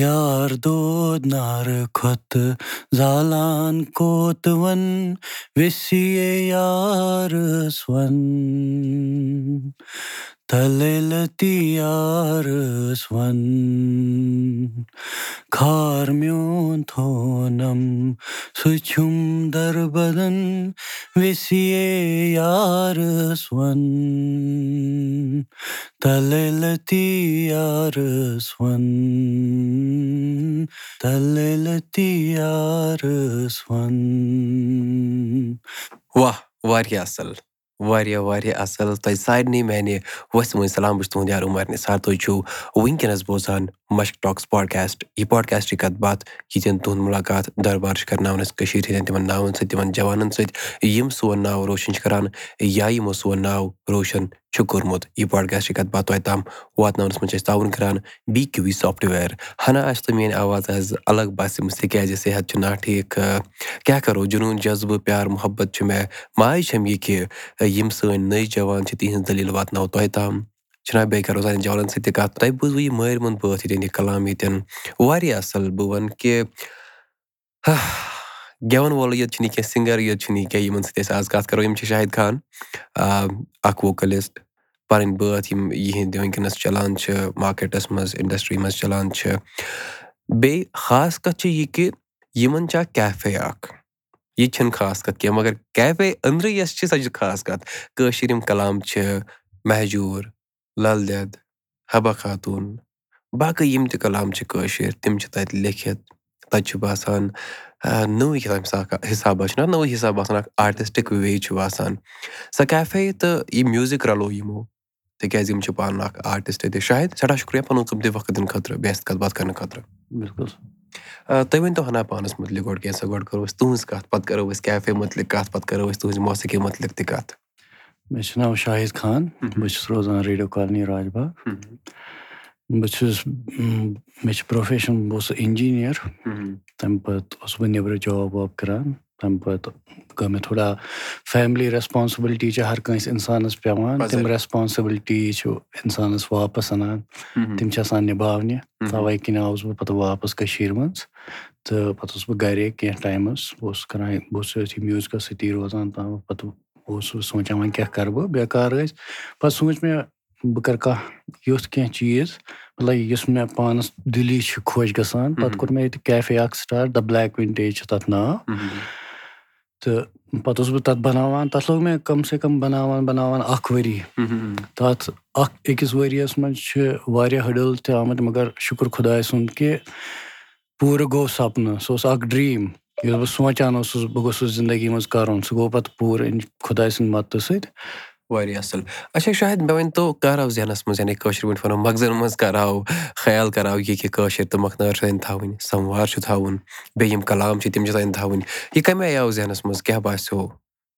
یار دود نارٕ کھۄتہٕ زالان یارَس وَن تَلَے یارَس وَن کھار میون تھونَم سُہ چھُم دَربَدَن تَلَے یارَس وَن واہ واریاہ اَصٕل واریاہ واریاہ اَصٕل۔ تۄہہِ سارنٕے میانہِ وۄستہٕ وٲنۍ سلام بہٕ چھُس تُہُنٛد یار عُمر نِثار۔ تُہۍ چھِو وٕنکیٚنَس بوزان مَشک ٹاکٕس پاڈکاسٹ یہِ پاڈکاسٹٕچ کَتھ باتھ ییٚتٮ۪ن تُہُنٛد مُلاقات دربار چھِ کَرناوان أسۍ کٔشیٖرِ ہِنٛدٮ۪ن تِمَن ناوَن سۭتۍ تِمَن جوانَن سۭتۍ یِم سون ناو روشَن چھِ کَران یا یِمو سون ناو روشَن چھُ کوٚرمُت یہِ پاڈکاسٹٕچ کَتھ باتھ توتہِ تام واتناونَس منٛز چھِ أسۍ تعاوُن کَران بی کیوٗ وی سافٹوِیَر ہَنا آسہِ تۄہہِ میٛٲنۍ آواز آسہِ الگ باسیٚمٕژ تِکیٛازِ صحت چھُ نا ٹھیٖک کیٛاہ کَرو جنوٗن جذبہٕ پیار محبت چھُ مےٚ ماے چھَم یہِ کہِ یِم سٲنۍ نٔے جوان چھِ تِہِنٛز دٔلیٖل واتناوو تۄہہِ تام چھِنہ بیٚیہِ کَرو سانٮ۪ن جوانَن سۭتۍ تہِ کَتھ تۄہہِ بوٗزوٕ یہِ مٲرۍ موٚنٛد بٲتھ ییٚتٮ۪ن یہِ کلام ییٚتٮ۪ن واریاہ اَصٕل بہٕ وَنہٕ کہِ گٮ۪وَن یوت چھُنہٕ یہِ کینٛہہ سِنٛگَر یوت چھُنہٕ یہِ کینٛہہ یِمَن سۭتۍ أسۍ آز کَتھ کَرو یِم چھِ شاہِد خان اَکھ ووکَلِسٹ پَنٕنۍ بٲتھ یِم یِہِنٛدۍ وٕنکیٚنَس چَلان چھِ مارکیٹَس منٛز اِنڈَسٹِرٛی منٛز چَلان چھِ بیٚیہِ خاص کَتھ چھِ یہِ کہِ یِمَن چھِ اَکھ کیفے اَکھ یہِ تہِ چھَنہٕ خاص کَتھ کینٛہہ مگر کیفے أنٛدرٕ یۄس چھِ سۄ چھِ خاص کَتھ کٲشِر یِم کَلام چھِ مہجوٗر لل دٮ۪د حبہ خاتوٗن باقٕے یِم تہِ کَلام چھِ کٲشِر تِم چھِ تَتہِ لیٚکھِتھ تَتہِ چھُ باسان نٔوٕے حِسابہ چھُنہ نوٚوٕے حِساب آسان اَکھ آٹِسٹِک وے چھُ باسان۔ سۄ کیفے تہٕ یہِ میوٗزِک رَلو یِمو تِکیٛازِ یِم چھِ پانہٕ اَکھ آرٹِسٹ تہِ شاید سٮ۪ٹھاہ شُکریہ پَنُن قۭمتی وقت دِنہٕ خٲطرٕ بیٚیہِ اَسہِ کَتھ باتھ کَرنہٕ خٲطرٕ۔ بِلکُل۔ تُہۍ ؤنۍتو ہنا پانَس مُتعلِق گۄڈٕ کینٛژھا گۄڈٕ کَرو أسۍ تُہٕنٛز کَتھ پَتہٕ کَرو أسۍ کیفے مُتعلِق کَتھ پَتہٕ کَرو أسۍ تُہٕنٛزِ موسیٖقی مُتعلِق تہِ کَتھ۔ مےٚ چھُ ناو شاہِد خان بہٕ چھُس روزان ریڈیو کالنی راج باغ بہٕ چھُس مےٚ چھُ پرٛوفیشَن بہٕ اوسُس اِنجیٖنِیَر تَمہِ پَتہٕ اوسُس بہٕ نیٚبرٕ جاب واب کَران تَمہِ پَتہٕ گٔے مےٚ تھوڑا فیملی ریسپانسِبلٹی چھِ ہر کٲنٛسہِ اِنسانَس پیٚوان تِم ریسپانسِبلٹی چھُ اِنسانَس واپَس اَنان تِم چھِ آسان نِباونہِ تَوَے کِنۍ آوُس بہٕ پَتہٕ واپَس کٔشیٖرِ منٛز تہٕ پَتہٕ اوسُس بہٕ گَرے کینٛہہ ٹایمَس بہٕ اوسُس کَران بہٕ اوسُس أتھی میوٗزکَس سۭتی روزان تام پَتہٕ اوسُس بہٕ سونٛچان وۄنۍ کیٛاہ کَرٕ بہٕ بیکار ٲسۍ پَتہٕ سوٗنٛچ مےٚ بہٕ کَرٕ کانٛہہ یُتھ کینٛہہ چیٖز مطلب یُس مےٚ پانَس دِلی چھُ خۄش گژھان پَتہٕ کوٚر مےٚ ییٚتہِ کیفے اَکھ سِٹاٹ دَ بٕلیک وِنٹیج چھُ تَتھ ناو۔ تہٕ پَتہٕ اوسُس بہٕ تَتھ بَناوان تَتھ لوٚگ مےٚ کَم سے کَم بَناوان بَناوان اَکھ ؤری۔ تَتھ اَکھ أکِس ؤرِیَس منٛز چھِ واریاہ ہٕڈٕل تہِ آمٕتۍ مگر شُکُر خۄداے سُنٛد کہِ پوٗرٕ گوٚو سَپنہٕ سُہ اوس اَکھ ڈرٛیٖم۔ یُس بہٕ سونٛچان اوسُس بہٕ گوٚژھُس زِندگی منٛز کَرُن سُہ گوٚو پَتہٕ پوٗرٕ خۄداے سٕنٛدِ مَدتہٕ سۭتۍ واریاہ اَصٕل۔ اچھا شاید مےٚ ؤنۍتو کَر آو ذہنَس منٛز یعنی کٲشِر پٲٹھۍ وَنو مغزَن منٛز کَر آو خیال کَر آو یہِ کہِ کٲشِر تہٕ مۄخنٲر چھِ تھاوٕنۍ سَموار چھُ تھاوُن بیٚیہِ یِم کَلام چھِ تِم چھِ تانۍ تھاوٕنۍ۔ یہِ کَمہِ آیہِ آو ذہنَس منٛز؟ کیٛاہ باسیٚو؟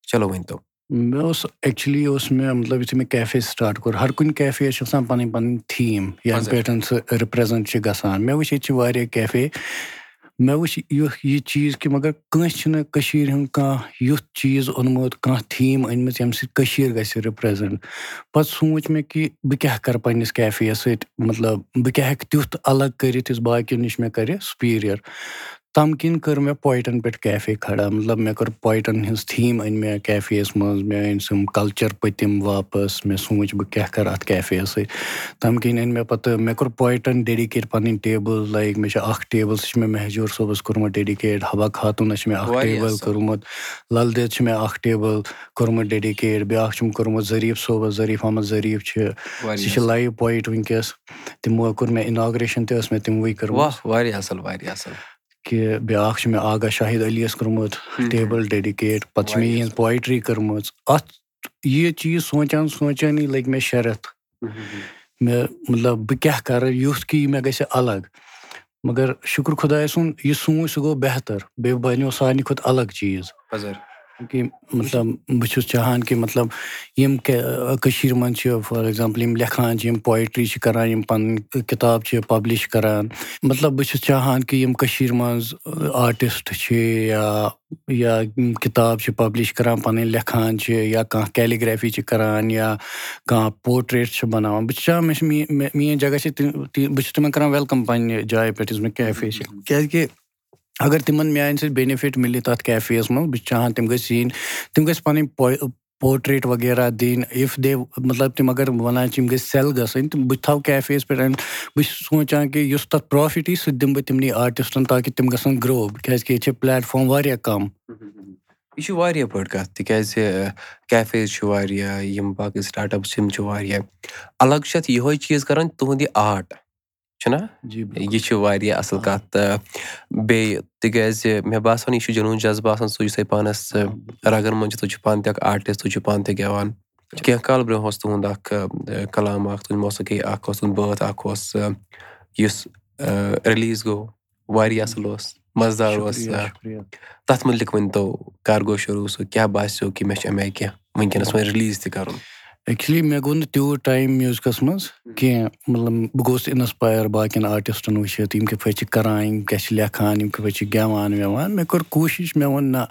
چلو ؤنۍتو مےٚ اوس ایٚکچُلی اوس مےٚ مطلب یُتھُے مےٚ کیفے سِٹاٹ کوٚر ہر کُنہِ کیفیَس چھِ آسان پَنٕنۍ پَنٕنۍ تھیٖم یَنہٕ پٮ۪ٹھ سُہ رِپرٛزَنٛٹ چھِ گژھان۔ مےٚ وٕچھ ییٚتہِ چھِ واریاہ کیفے مےٚ وٕچھ یہِ چیٖز کہِ مگر کٲنٛسہِ چھِنہٕ کٔشیٖرِ ہُنٛد کانٛہہ یُتھ چیٖز اوٚنمُت کانٛہہ تھیٖم أنمٕژ ییٚمہِ سۭتۍ کٔشیٖر گژھِ رِپرٛزَنٛٹ پَتہٕ سوٗنٛچ مےٚ کہِ بہٕ کیٛاہ کَرٕ پنٛنِس کیفے یَس سۭتۍ؟ مطلب بہٕ کیٛاہ ہٮ۪کہٕ تیُتھ الگ کٔرِتھ یُس باقٕیو نِش مےٚ کَرِ سُپیٖریَر تَمہِ کِنۍ کٔر مےٚ پویٹَن پٮ۪ٹھ کیفے کھڑا مطلب مےٚ کٔر پویٹَن ہِنٛز تھیٖم أنۍ مےٚ کیفے یَس منٛز مےٚ أنۍ سُم کَلچَر پٔتِم واپَس مےٚ سوٗنٛچ بہٕ کیٛاہ کَرٕ اَتھ کیفے یَس سۭتۍ۔ تَمہِ کِنۍ أنۍ مےٚ پَتہٕ مےٚ کوٚر پویٹَن ڈیڈِکیٹ پَنٕنۍ ٹیبٕل لایِک مےٚ چھِ اَکھ ٹیبٕل سُہ چھِ مےٚ مہجوٗر صٲبَس کوٚرمُت ڈیڈِکیٹ حبہ خاتوٗنَس چھِ مےٚ اَکھ ٹیبٕل کوٚرمُت لل دٮ۪د چھِ مےٚ اَکھ ٹیبٕل کوٚرمُت ڈیڈِکیٹ بیٛاکھ چھُم کوٚرمُت ظریٖف صٲبَس ظریٖف احمد ظریٖف چھِ سُہ چھِ لایِو پویِٹ وٕنکٮ۪س تِمو کوٚر مےٚ اِناگریشَن تہِ ٲس مےٚ تِموٕے کٔرمٕژ۔ واریاہ اَصٕل واریاہ اَصٕل کہِ بیٛاکھ چھُ مےٚ آگاہ شاہِد علی یَس کوٚرمُت ٹیبٕل ڈیڈِکیٹ پَتہٕ چھِ مےٚ یِہٕنٛز پویٹرٛی کٔرمٕژ۔ اَتھ یہِ چیٖز سونٛچان سونٛچانٕے لٔگۍ مےٚ شےٚ رٮ۪تھ مےٚ مطلب بہٕ کیٛاہ کَرٕ یُتھ کہِ یہِ مےٚ گژھِ الگ۔ مگر شُکُر خۄداے سُنٛد یہِ سوٗنٛچ سُہ گوٚو بہتر۔ بیٚیہِ بَنیو سارنٕے کھۄتہٕ الگ چیٖز کہِ مطلب بہٕ چھُس چاہان کہِ مطلب یِم کٔشیٖرِ منٛز چھِ فار ایٚگزامپٕل یِم لیکھان چھِ یِم پویٹرٛی چھِ کَران یِم پَنٕنۍ کِتاب چھِ پَبلِش کَران مطلب بہٕ چھُس چاہان کہِ یِم کٔشیٖرِ منٛز آٹِسٹ چھِ یا یا کِتاب چھِ پَبلِش کَران پَنٕنۍ لیکھان چھِ یا کانٛہہ کیلِگرٛیفی چھِ کَران یا کانٛہہ پوٹریٹ چھِ بَناوان بہٕ چھُس چاہان مےٚ چھِ میٛٲنۍ جگہ چھِ بہٕ چھُس تِمَن کَران وٮ۪لکَم پنٛنہِ جایہِ پٮ۪ٹھ یُس مےٚ کیفے چھِ کیٛازِکہِ اگر تِمَن میٛانہِ سۭتۍ بیٚنِفِٹ مِلہِ تَتھ کیفے یَس منٛز بہٕ چھُس چاہان تِم گٔژھۍ یِنۍ تِم گٔژھۍ پَنٕنۍ پوٹریٹ وغیرہ دِنۍ اِف دے مطلب تِم اگر وَنان چھِ یِم گٔژھۍ گژھٕنۍ تہٕ بہٕ تھاوٕ کیفیَس پٮ۪ٹھ بہٕ چھُس سونٛچان کہِ یُس تَتھ پرٛافِٹ یی سُہ تہِ دِمہٕ بہٕ تِمنٕے آٹِسٹَن تاکہِ تِم گژھن گرٛو کیٛازِکہِ ییٚتہِ چھِ پٕلیٹ فارم واریاہ کَم۔ یہِ چھُ واریاہ بٔڑ کَتھ تِکیٛازِ کیفیز چھِ واریاہ یِم باقٕے سٹاٹ اَپٕس یِم چھِ واریاہ الگ چھُ اَتھ یِہوے چیٖز کَران تُہُنٛد یہِ آٹ چھُنہ یہِ چھُ واریاہ اَصٕل کَتھ تہٕ بیٚیہِ تِکیٛازِ مےٚ باسان یہِ چھُ جنوٗن جذبہٕ آسان سُہ یُس تۄہہِ پانَس رَگَن منٛز چھُ تُہۍ چھِو پانہٕ تہِ اَکھ آرٹِسٹ تُہۍ چھِو پانہٕ تہِ گٮ۪وان کینٛہہ کالہٕ برونٛہہ اوس تُہُنٛد اَکھ کَلام اَکھ تُہُنٛد موسیٖقی اَکھ اوس تُہُنٛد بٲتھ اَکھ اوس یُس رِلیٖز گوٚو واریاہ اَصٕل اوس مَزٕدار اوس تَتھ مُتعلِق ؤنۍتو کَر گوٚو شروٗع سُہ کیٛاہ باسیو کہِ مےٚ چھُ اَمہِ آیہِ کینٛہہ وٕنکیٚنَس وۄنۍ رِلیٖز تہِ کَرُن ایٚکچُلی مےٚ گوٚو نہٕ تیوٗت ٹایم میوٗزکَس منٛز کینٛہہ مطلب بہٕ گوٚوُس اِنَسپایر باقٕیَن آٹِسٹَن وٕچھِتھ یِم کِتھ پٲٹھۍ چھِ کَران یِم کیٛاہ چھِ لیکھان یِم کِتھ پٲٹھۍ چھِ گٮ۪وان وٮ۪وان مےٚ کٔر کوٗشِش مےٚ ووٚن نہ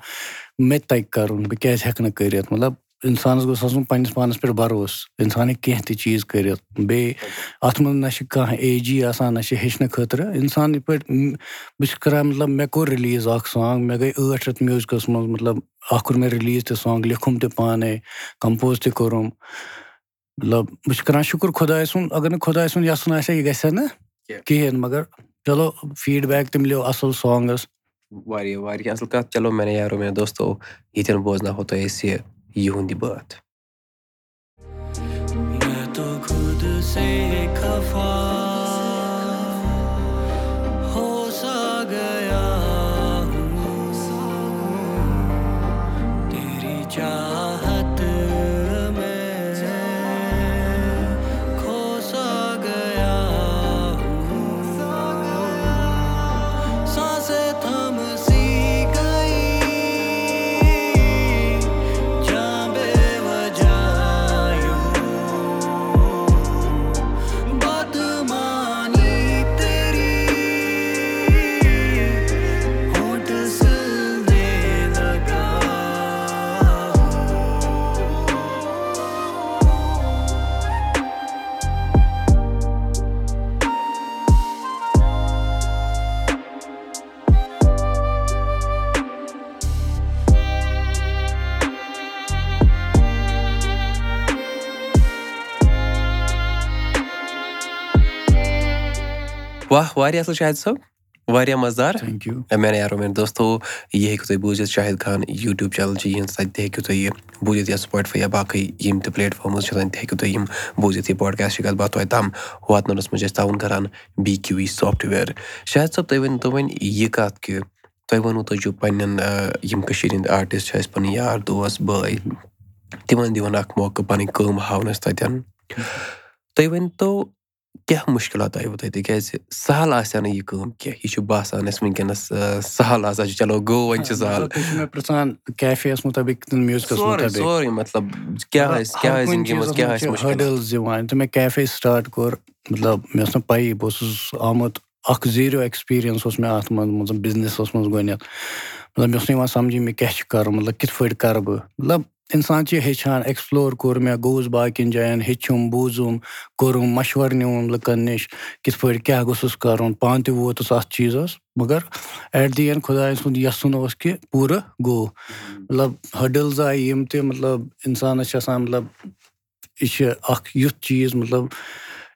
مےٚ تہِ تَگہِ کَرُن بہٕ کیٛازِ ہٮ۪کہٕ نہٕ کٔرِتھ؟ مطلب اِنسانَس گوٚژھ آسُن پنٛنِس پانَس پٮ۪ٹھ بروسہٕ اِنسان ہیٚکہِ کینٛہہ تہِ چیٖز کٔرِتھ۔ بیٚیہِ اَتھ منٛز نہ چھِ کانٛہہ ایجی آسان نہ چھِ ہیٚچھنہٕ خٲطرٕ۔ اِنسان یِتھ پٲٹھۍ بہٕ چھُس کَران مطلب مےٚ کوٚر رِلیٖز اَکھ سانٛگ مےٚ گٔے ٲٹھ رٮ۪تھ میوٗزکَس منٛز مطلب اَکھ کوٚر مےٚ رِلیٖز تہِ سانٛگ لیوٚکھُم تہِ پانَے کَمپوز تہِ کوٚرُم۔ مطلب بہٕ چھُس کَران شُکُر خۄداے سُنٛد اگر نہٕ خۄداے سُنٛد یَژھُن آسہِ ہا یہِ گژھِ ہا نہٕ کِہیٖنۍ۔ مگر چلو فیٖڈبیک تہِ مِلیو اَصٕل سانٛگَس واریاہ واریاہ اَصٕل کَتھ۔ چلو مےٚ یارو مےٚ دوستو ییٚتٮ۪ن بوزناوہو تۄہہِ أسۍ یہِ یِہُنٛد یہِ بٲتھ واہ واریاہ اَصٕل شاہِد صٲب واریاہ مَزٕدار مےٚ یارو میٛانہِ دوستو یہِ ہیٚکِو تُہۍ بوٗزِتھ شاہِد خان یوٗٹیوٗب چَنَل چھِ یِہٕنٛز تَتہِ تہِ ہیٚکِو تُہۍ یہِ بوٗزِتھ یا سٕپاٹفاے یا باقٕے یِم تہِ پٕلیٹ فارمٕز چھِ تَتہِ ہیٚکِو تُہۍ یِم بوٗزِتھ یہِ پاڈکاسٹ کَتھ باتھ توتہِ تام واتناونَس منٛز چھِ أسۍ تاوُن کَران B Q V software Shahid صٲب تُہۍ ؤنۍتو وۄنۍ یہِ کَتھ کہِ تۄہہِ ووٚنوُ تُہۍ چھُو پنٛنٮ۪ن یِم کٔشیٖرِ ہِنٛدۍ آرٹِسٹ چھِ اَسہِ پَنٕنۍ یار دوس بٲے تِمَن دِوان اَکھ موقعہٕ پَنٕنۍ کٲم ہاونَس تَتٮ۪ن تُہۍ ؤنۍتو کیٛاہ مُشکِلات آیوٕ تۄہہِ تِکیٛازِ سَہل آسہِ ہا نہٕ یہِ کٲم کینٛہہ یہِ چھُ باسان اَسہِ وٕنکیٚنَس سَہل ہسا چھُ چلو گوٚو وۄنۍ چھُ سہل۔ یِوان تہٕ مےٚ کیفے سٹاٹ کوٚر مطلب مےٚ ٲس نہٕ پَیی بہٕ اوسُس آمُت اَکھ زیٖرو ایٚکٕسپیٖریَنٕس اوس مےٚ اَتھ منٛز بِزنِسَس منٛز گۄڈنٮ۪تھ۔ مطلب مےٚ اوس نہٕ یِوان سَمجھی مےٚ کیٛاہ چھُ کَرُن مطلب کِتھ پٲٹھۍ کَرٕ بہٕ؟ مطلب اِنسان چھِ ہیٚچھان ایٚکٕسپٕلور کوٚر مےٚ گوٚوُس باقٕیَن جایَن ہیٚچھُم بوٗزُم کوٚرُم مَشوَرٕ نِوُم لُکَن نِش کِتھ پٲٹھۍ کیٛاہ گوٚژھُس کَرُن پانہٕ تہِ ووتُس اَتھ چیٖزَس مگر ایٹ دِ اٮ۪نٛڈ خۄداے سُنٛد یَژھُن اوس کہِ پوٗرٕ گوٚو۔ مطلب ۂڈٕلز آیہِ یِم تہِ مطلب اِنسانَس چھِ آسان مطلب یہِ چھِ اَکھ یُتھ چیٖز مطلب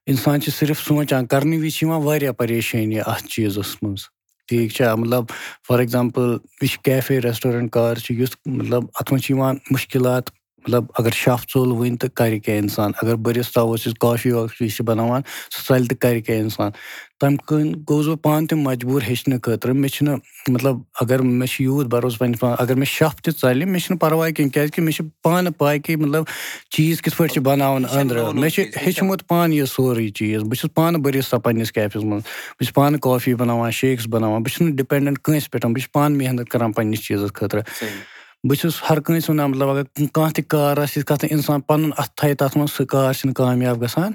اِنسان چھِ صرف سونٛچان کَرنہٕ وِزِ چھِ یِوان واریاہ پریشٲنی اَتھ چیٖزَس منٛز ٹھیٖک چھا؟ مطلب فار ایٚگزامپٕل یہِ چھِ کیفے ریسٹورنٛٹ کار چھِ یُتھ مطلب اَتھ منٛز چھِ یِوان مُشکِلات مطلب اگر شَف ژوٚل وٕنۍ تہٕ کَرِ کیٛاہ اِنسان اگر بٔرِتھ تھاووس یُس کافی وافی چھِ بَناوان سُہ ژَلہِ تہٕ کَرِ کیٛاہ اِنسان۔ تَمہِ کِنۍ گوٚوُس بہٕ پانہٕ تہِ مجبوٗر ہیٚچھنہٕ خٲطرٕ مےٚ چھِنہٕ مطلب اگر مےٚ چھِ یوٗت بروسہٕ پنٛنِس پانَس اگر مےٚ شَف تہِ ژَلہِ مےٚ چھِنہٕ پَرواے کینٛہہ کیٛازِکہِ مےٚ چھِ پانہٕ پاے کہِ مطلب چیٖز کِتھ پٲٹھۍ چھِ بَناوُن أنٛدرٕ۔ مےٚ چھِ ہیٚچھمُت پانہٕ یہِ سورُے چیٖز۔ بہٕ چھُس پانہٕ بٔرِتھ پنٛنِس کیفَس منٛز بہٕ چھُس پانہٕ کافی بَناوان شیکٕس بَناوان بہٕ چھُس نہٕ ڈِپٮ۪نٛڈَنٛٹ کٲنٛسہِ پٮ۪ٹھ بہٕ چھُس پانہٕ محنت کَران پنٛنِس چیٖزَس خٲطرٕ بہٕ چھُس ہر کٲنٛسہِ وَنان مطلب اگر کانٛہہ تہِ کار آسہِ یِتھ نہٕ اِنسان پَنُن اَتھٕ تھایہِ تَتھ منٛز سُہ کار چھُنہٕ کامیاب گژھان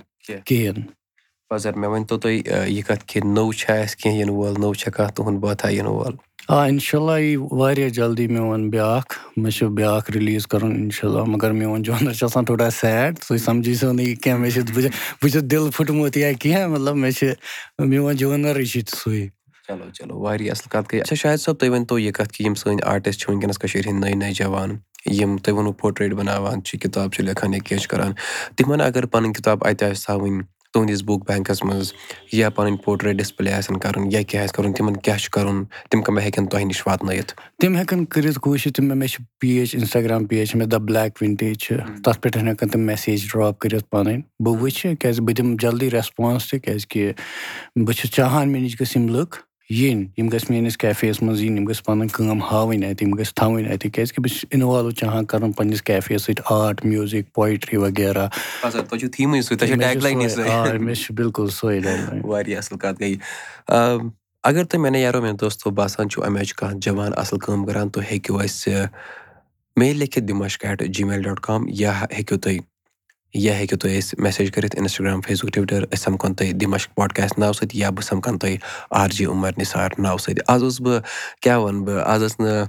کِہیٖنۍ۔ پَزر مےٚ ؤنۍتو تُہۍ یہِ کَتھ کہِ نوٚو چھا اَسہِ کینٛہہ یِنہٕ وول؟ نوٚو چھا کانٛہہ تُہُنٛد بٲتھا یِنہٕ وول؟ آ اِنشاء اللہ یی واریاہ جلدی میون بیٛاکھ مےٚ چھُ بیٛاکھ رِلیٖز کَرُن اِنشاء اللہ مگر میون جانَر چھُ آسان تھوڑا سیڈ تُہۍ سَمجھی سو نہٕ یہِ کینٛہہ مےٚ چھِ بہٕ چھُس دِل پھُٹمُت یا کینٛہہ مطلب مےٚ چھِ میون جانَرٕے چھُ سُے چلو چلو واریاہ اَصٕل کَتھ گٔے اچھا شاید صٲب تُہۍ ؤنۍتو یہِ کَتھ کہِ یِم سٲنۍ آرٹِسٹ چھِ وٕنکیٚنَس کٔشیٖرِ ہِنٛدۍ نٔے نٔے جوان یِم تۄہہِ ووٚنوُ پوٹریٹ بَناوان چھِ کِتاب چھِ لیکھان یا کینٛہہ چھِ کَران۔ تِمَن اگر پَنٕنۍ کِتاب اَتہِ آسہِ تھاوٕنۍ تُہٕنٛدِس بُک بٮ۪نٛکَس منٛز یا پَنٕنۍ پوٹریٹ ڈِسپٕلے آسن کَرُن یا کیٛاہ آسہِ کَرُن تِمَن کیٛاہ چھُ کَرُن؟ تِم کَمہِ ہیٚکن تۄہہِ نِش واتنٲیِتھ۔ تِم ہٮ۪کَن کٔرِتھ کوٗشِش تِم مےٚ چھِ پیج اِنسٹاگرٛام پیج چھِ مےٚ دَ بٕلیک وِنٹیج چھِ۔ تَتھ پٮ۪ٹھ ہٮ۪کَن تِم مٮ۪سیج ڈرٛاپ کٔرِتھ پَنٕنۍ بہٕ وٕچھِ کیٛازِ بہٕ دِمہٕ جلدی رٮ۪سپانٕس تہِ کیٛازِکہِ بہٕ چھُس چاہان مےٚ نِش گٔژھۍ یِم لُکھ یِنۍ یِم گژھِ میٲنِس کیفے یَس منٛز یِنۍ یِم گٔژھۍ پَنٕنۍ کٲم ہاوٕنۍ اَتہِ یِم گٔژھۍ تھاوٕنۍ اَتہِ کیٛازِکہِ بہٕ چھُس اِنوالو چاہان کَرُن پَنٕنِس کیفے سۭتۍ آرٹ میوٗزِک پویٹرٛی وغیرہ مےٚ چھُ بِلکُل سۄے واریاہ اَصٕل کَتھ گٔے اگر تُہۍ مےٚ یارو مےٚ دوستو باسان چھُ اَمہِ آیہِ چھُ کانٛہہ جوان اَصٕل کٲم کَران تُہۍ ہیٚکِو اَسہِ مے لیکھِتھ دِمَش at G mail dot com یا ہیٚکِو تُہۍ یا ہیٚکِو تُہۍ اَسہِ میسیج کٔرِتھ اِنَسٹاگرٛام فیس بُک ٹُوِٹَر أسۍ سَمکھون تۄہہِ دِمَش پاڈکاسٹ ناوٕ سۭتۍ یا بہٕ سَمکھَن تۄہہِ آر جے عُمر نِثار ناوٕ سۭتۍ آز اوسُس بہٕ کیٛاہ وَنہٕ بہٕ آز ٲس نہٕ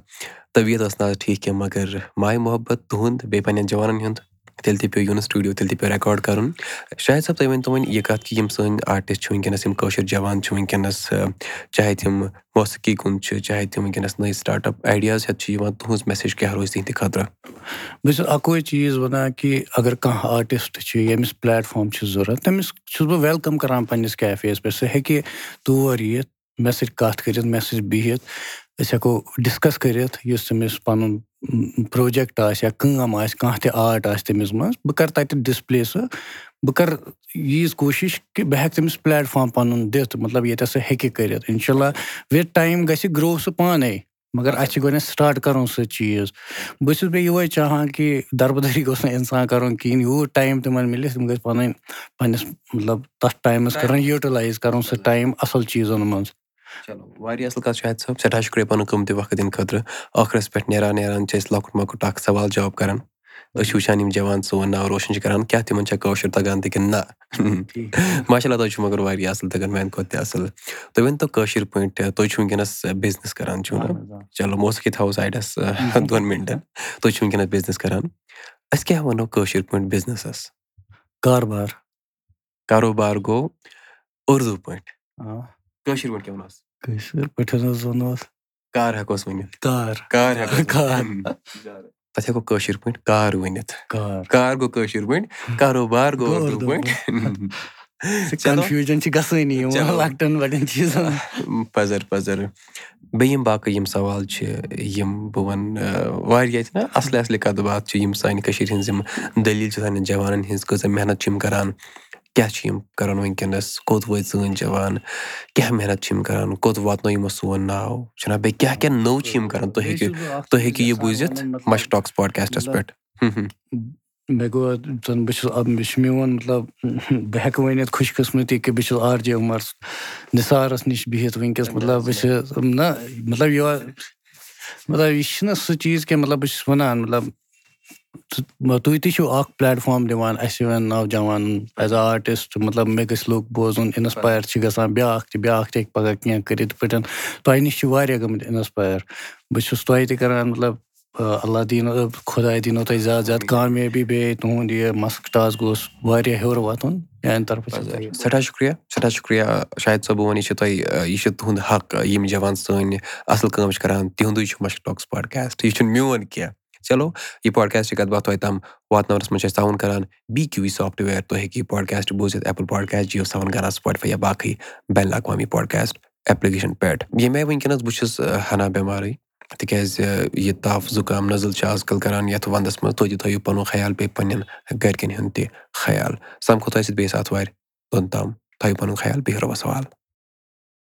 طبیعت ٲس نہٕ آز ٹھیٖک کینٛہہ مگر ماے محبت تُہُنٛد بیٚیہِ پنٛنٮ۪ن جوانَن ہُنٛد تیٚلہِ تہِ پیوٚو یُن سٹوٗڈیو تیٚلہِ تہِ پیوٚو رٮ۪کاڈ کَرُن۔ شاید صٲب تُہۍ ؤنۍتو وۄنۍ یہِ کَتھ کہِ یِم سٲنۍ آرٹِسٹ چھِ وٕنکٮ۪نَس یِم کٲشِر جوان چھِ وٕنکٮ۪نَس چاہے تِم موسیٖقی کُن چھِ چاہے تِم وٕنکٮ۪نَس نٔے سٹاٹ اَپ آیڈیاز ہٮ۪تھ چھِ یِوان تُہٕنٛز مٮ۪سیج کیٛاہ روزِ تِہِنٛدِ خٲطرٕ؟ بہٕ چھُس اَکوے چیٖز وَنان کہِ اگر کانٛہہ آرٹِسٹ چھُ ییٚمِس پٕلیٹفارم چھُ ضوٚرَتھ تٔمِس چھُس بہٕ وٮ۪لکَم کَران پنٛنِس کیفے یَس پٮ۪ٹھ سُہ ہیٚکہِ تور یِتھ مےٚ سۭتۍ کَتھ کٔرِتھ مےٚ سۭتۍ بِہِتھ أسۍ ہٮ۪کو ڈِسکَس کٔرِتھ یُس تٔمِس پَنُن پرٛوجَکٹ آسہِ یا کٲم آسہِ کانٛہہ تہِ آرٹ آسہِ تٔمِس منٛز بہٕ کَرٕ تَتہِ ڈِسپٕلے سُہ بہٕ کَرٕ ییٖژ کوٗشِش کہِ بہٕ ہٮ۪کہٕ تٔمِس پٕلیٹفارم پَنُن دِتھ مطلب ییٚتٮ۪تھ سُہ ہیٚکہِ کٔرِتھ۔ اِنشاء اللہ وِد ٹایم گژھِ گرٛو سُہ پانَے مگر اَسہِ چھِ گۄڈنٮ۪تھ سٹاٹ کَرُن سُہ چیٖز۔ بہٕ چھُس بیٚیہِ یِہوٚے چاہان کہِ دَربٕدٔری گوٚژھ نہٕ اِنسان کَرُن کِہیٖنۍ یوٗت ٹایم تِمَن مِلہِ تِم گٔژھۍ پَنٕنۍ پنٛنِس مطلب تَتھ ٹایمَس کَرُن یوٗٹِلایز کَرُن سُہ ٹایم اَصٕل چیٖزَن منٛز چلو واریاہ اَصٕل کَتھ اَتہِ صٲب سٮ۪ٹھاہ شُکریہ پَنُن قۭمتی وقت دِنہٕ خٲطرٕ ٲخرَس پٮ۪ٹھ نیران نیران چھِ أسۍ لۄکُٹ مۄکُٹ اَکھ سوال جواب کَران أسۍ چھِ وٕچھان یِم جوان سون ناو روشَن چھِ کَران کیٛاہ تِمَن چھےٚ کٲشُر تَگان تہِ کِنہٕ نہ ماشاء اللہ تۄہہِ چھُو مگر واریاہ اَصٕل تَگان میٛانہِ کھۄتہٕ تہِ اَصٕل تُہۍ ؤنۍتو کٲشِر پٲٹھۍ تُہۍ چھُو وٕنکٮ۪نَس بِزنِس کَران چھُو نہ چلو موسیٖقی تھاوو سایڈَس دۄن مِنٹَن تُہۍ چھِو وٕنکٮ۪نَس بِزنِس کَران أسۍ کیٛاہ وَنو کٲشِر پٲٹھۍ بِزنِسَس کاربار کاروبار گوٚو اُردو پٲٹھۍ کٲشِر پٲٹھۍ کیٛاہ وَنوس کٲشِر پٲٹھۍ حظ کار ؤنِتھ۔ کار۔ تَتھ ہٮ۪کو کٲشِر پٲٹھۍ کار ؤنِتھ۔ کار۔ گوٚو کٲشِر پٲٹھۍ کاروبار گوٚو اُردو پٲٹھۍ۔ پَزر پَزر۔ بیٚیہِ یِم باقٕے یِم سوال چھِ یِم بہٕ وَنہٕ واریاہ چھِنہ اَصلہِ اَصلہِ کَتھ باتھ چھِ یِم سانہِ کٔشیٖرِ ہِنٛز یِم دٔلیٖل چھِ سانٮ۪ن جوانَن ہِنٛز کۭژاہ محنت چھِ یِم کَران کیٛاہ چھِ یِم کَران وٕنکٮ۪نَس کوٚت وٲتۍ سٲنۍ جوان؟ کیٛاہ محنت چھِ یِم کَران؟ کوٚت واتنو یِمو سون ناو؟ چھُنہ بیٚیہِ کیٛاہ کیٛاہ نوٚو چھِ یِم کَران؟ تُہۍ ہیٚکِو تُہۍ ہیٚکِو یہِ بوٗزِتھ مَش ٹاکٕس پاڈکاسٹَس پٮ۪ٹھ۔ مےٚ گوٚو بہٕ چھُس مےٚ چھُ میون مطلب بہٕ ہٮ۪کہٕ ؤنِتھ خۄش قٕسمٔتی کہِ بہٕ چھُس آر جے عُمر نِثارَس نِش بِہِتھ وٕنکٮ۪س مطلب بہٕ چھُس نہ مطلب یور مطلب یہِ چھُنہ سُہ چیٖز کینٛہہ مطلب بہٕ چھُس وَنان مطلب تُہۍ تہِ چھِو اَکھ پٕلیٹفارم دِوان اَسہِ یِوان نوجوانَن ایز اَ آرٹِسٹ مطلب مےٚ گٔژھۍ لُکھ بوزُن اِنَسپایر چھِ گژھان بیٛاکھ تہِ بیٛاکھ تہِ ہیٚکہِ پَگاہ کینٛہہ کٔرِتھ یِتھ پٲٹھۍ تۄہہِ نِش چھِ واریاہ گٔمٕتۍ اِنَسپایر بہٕ چھُس تۄہہِ تہِ کَران مطلب اللہ دیٖنو خۄداے دیٖنو تۄہہِ زیادٕ زیادٕ کامیٲبی بیٚیہِ تُہُنٛد یہِ مَسک ٹاس گوٚژھ واریاہ ہیوٚر واتُن میٛانہِ طرفہٕ سٮ۪ٹھاہ شُکریہ سٮ۪ٹھاہ شُکریہ۔ شاید صٲب بہٕ وَنہٕ یہِ چھُ تۄہہِ یہِ چھُ تُہُنٛد حق یِم جوان سٲنۍ اَصٕل کٲم چھِ کَران تِہُنٛدُے چھُ مَشک ٹاکٕس پاڈکاسٹ یہِ چھُنہٕ میون کینٛہہ چلو یہِ پاڈکاسٹٕچ کَتھ باتھ تۄہہِ تام واتناونَس منٛز چھِ أسۍ تعاوُن کَران بی کیوٗ وی سافٹوِیَر تُہۍ ہیٚکِو یہِ پاڈکاسٹ بوٗزِتھ ایپٕل پاڈکاسٹ جِیو سیوَن گَرا سٕپاٹفاے یا باقٕے بین الاقوامی پاڈکاسٹ ایپلِکیشَن پٮ۪ٹھ ییٚمہِ آیہِ وٕنکیٚنَس بہٕ چھُس ہنا بٮ۪مارٕے تِکیٛازِ یہِ تاپھ زُکام نٔزٕل چھِ آزکَل کَران یَتھ وَندَس منٛز تُہۍ تہِ تھٲیِو پَنُن خیال بیٚیہِ پنٛنٮ۪ن گَرِکٮ۪ن ہُنٛد تہِ خیال سَمکھو تۄہہِ سۭتۍ بیٚیہِ ساتہٕ وارِ توٚت تام تھٲیِو پَنُن خیال بیٚیہِ رۄبَس حوال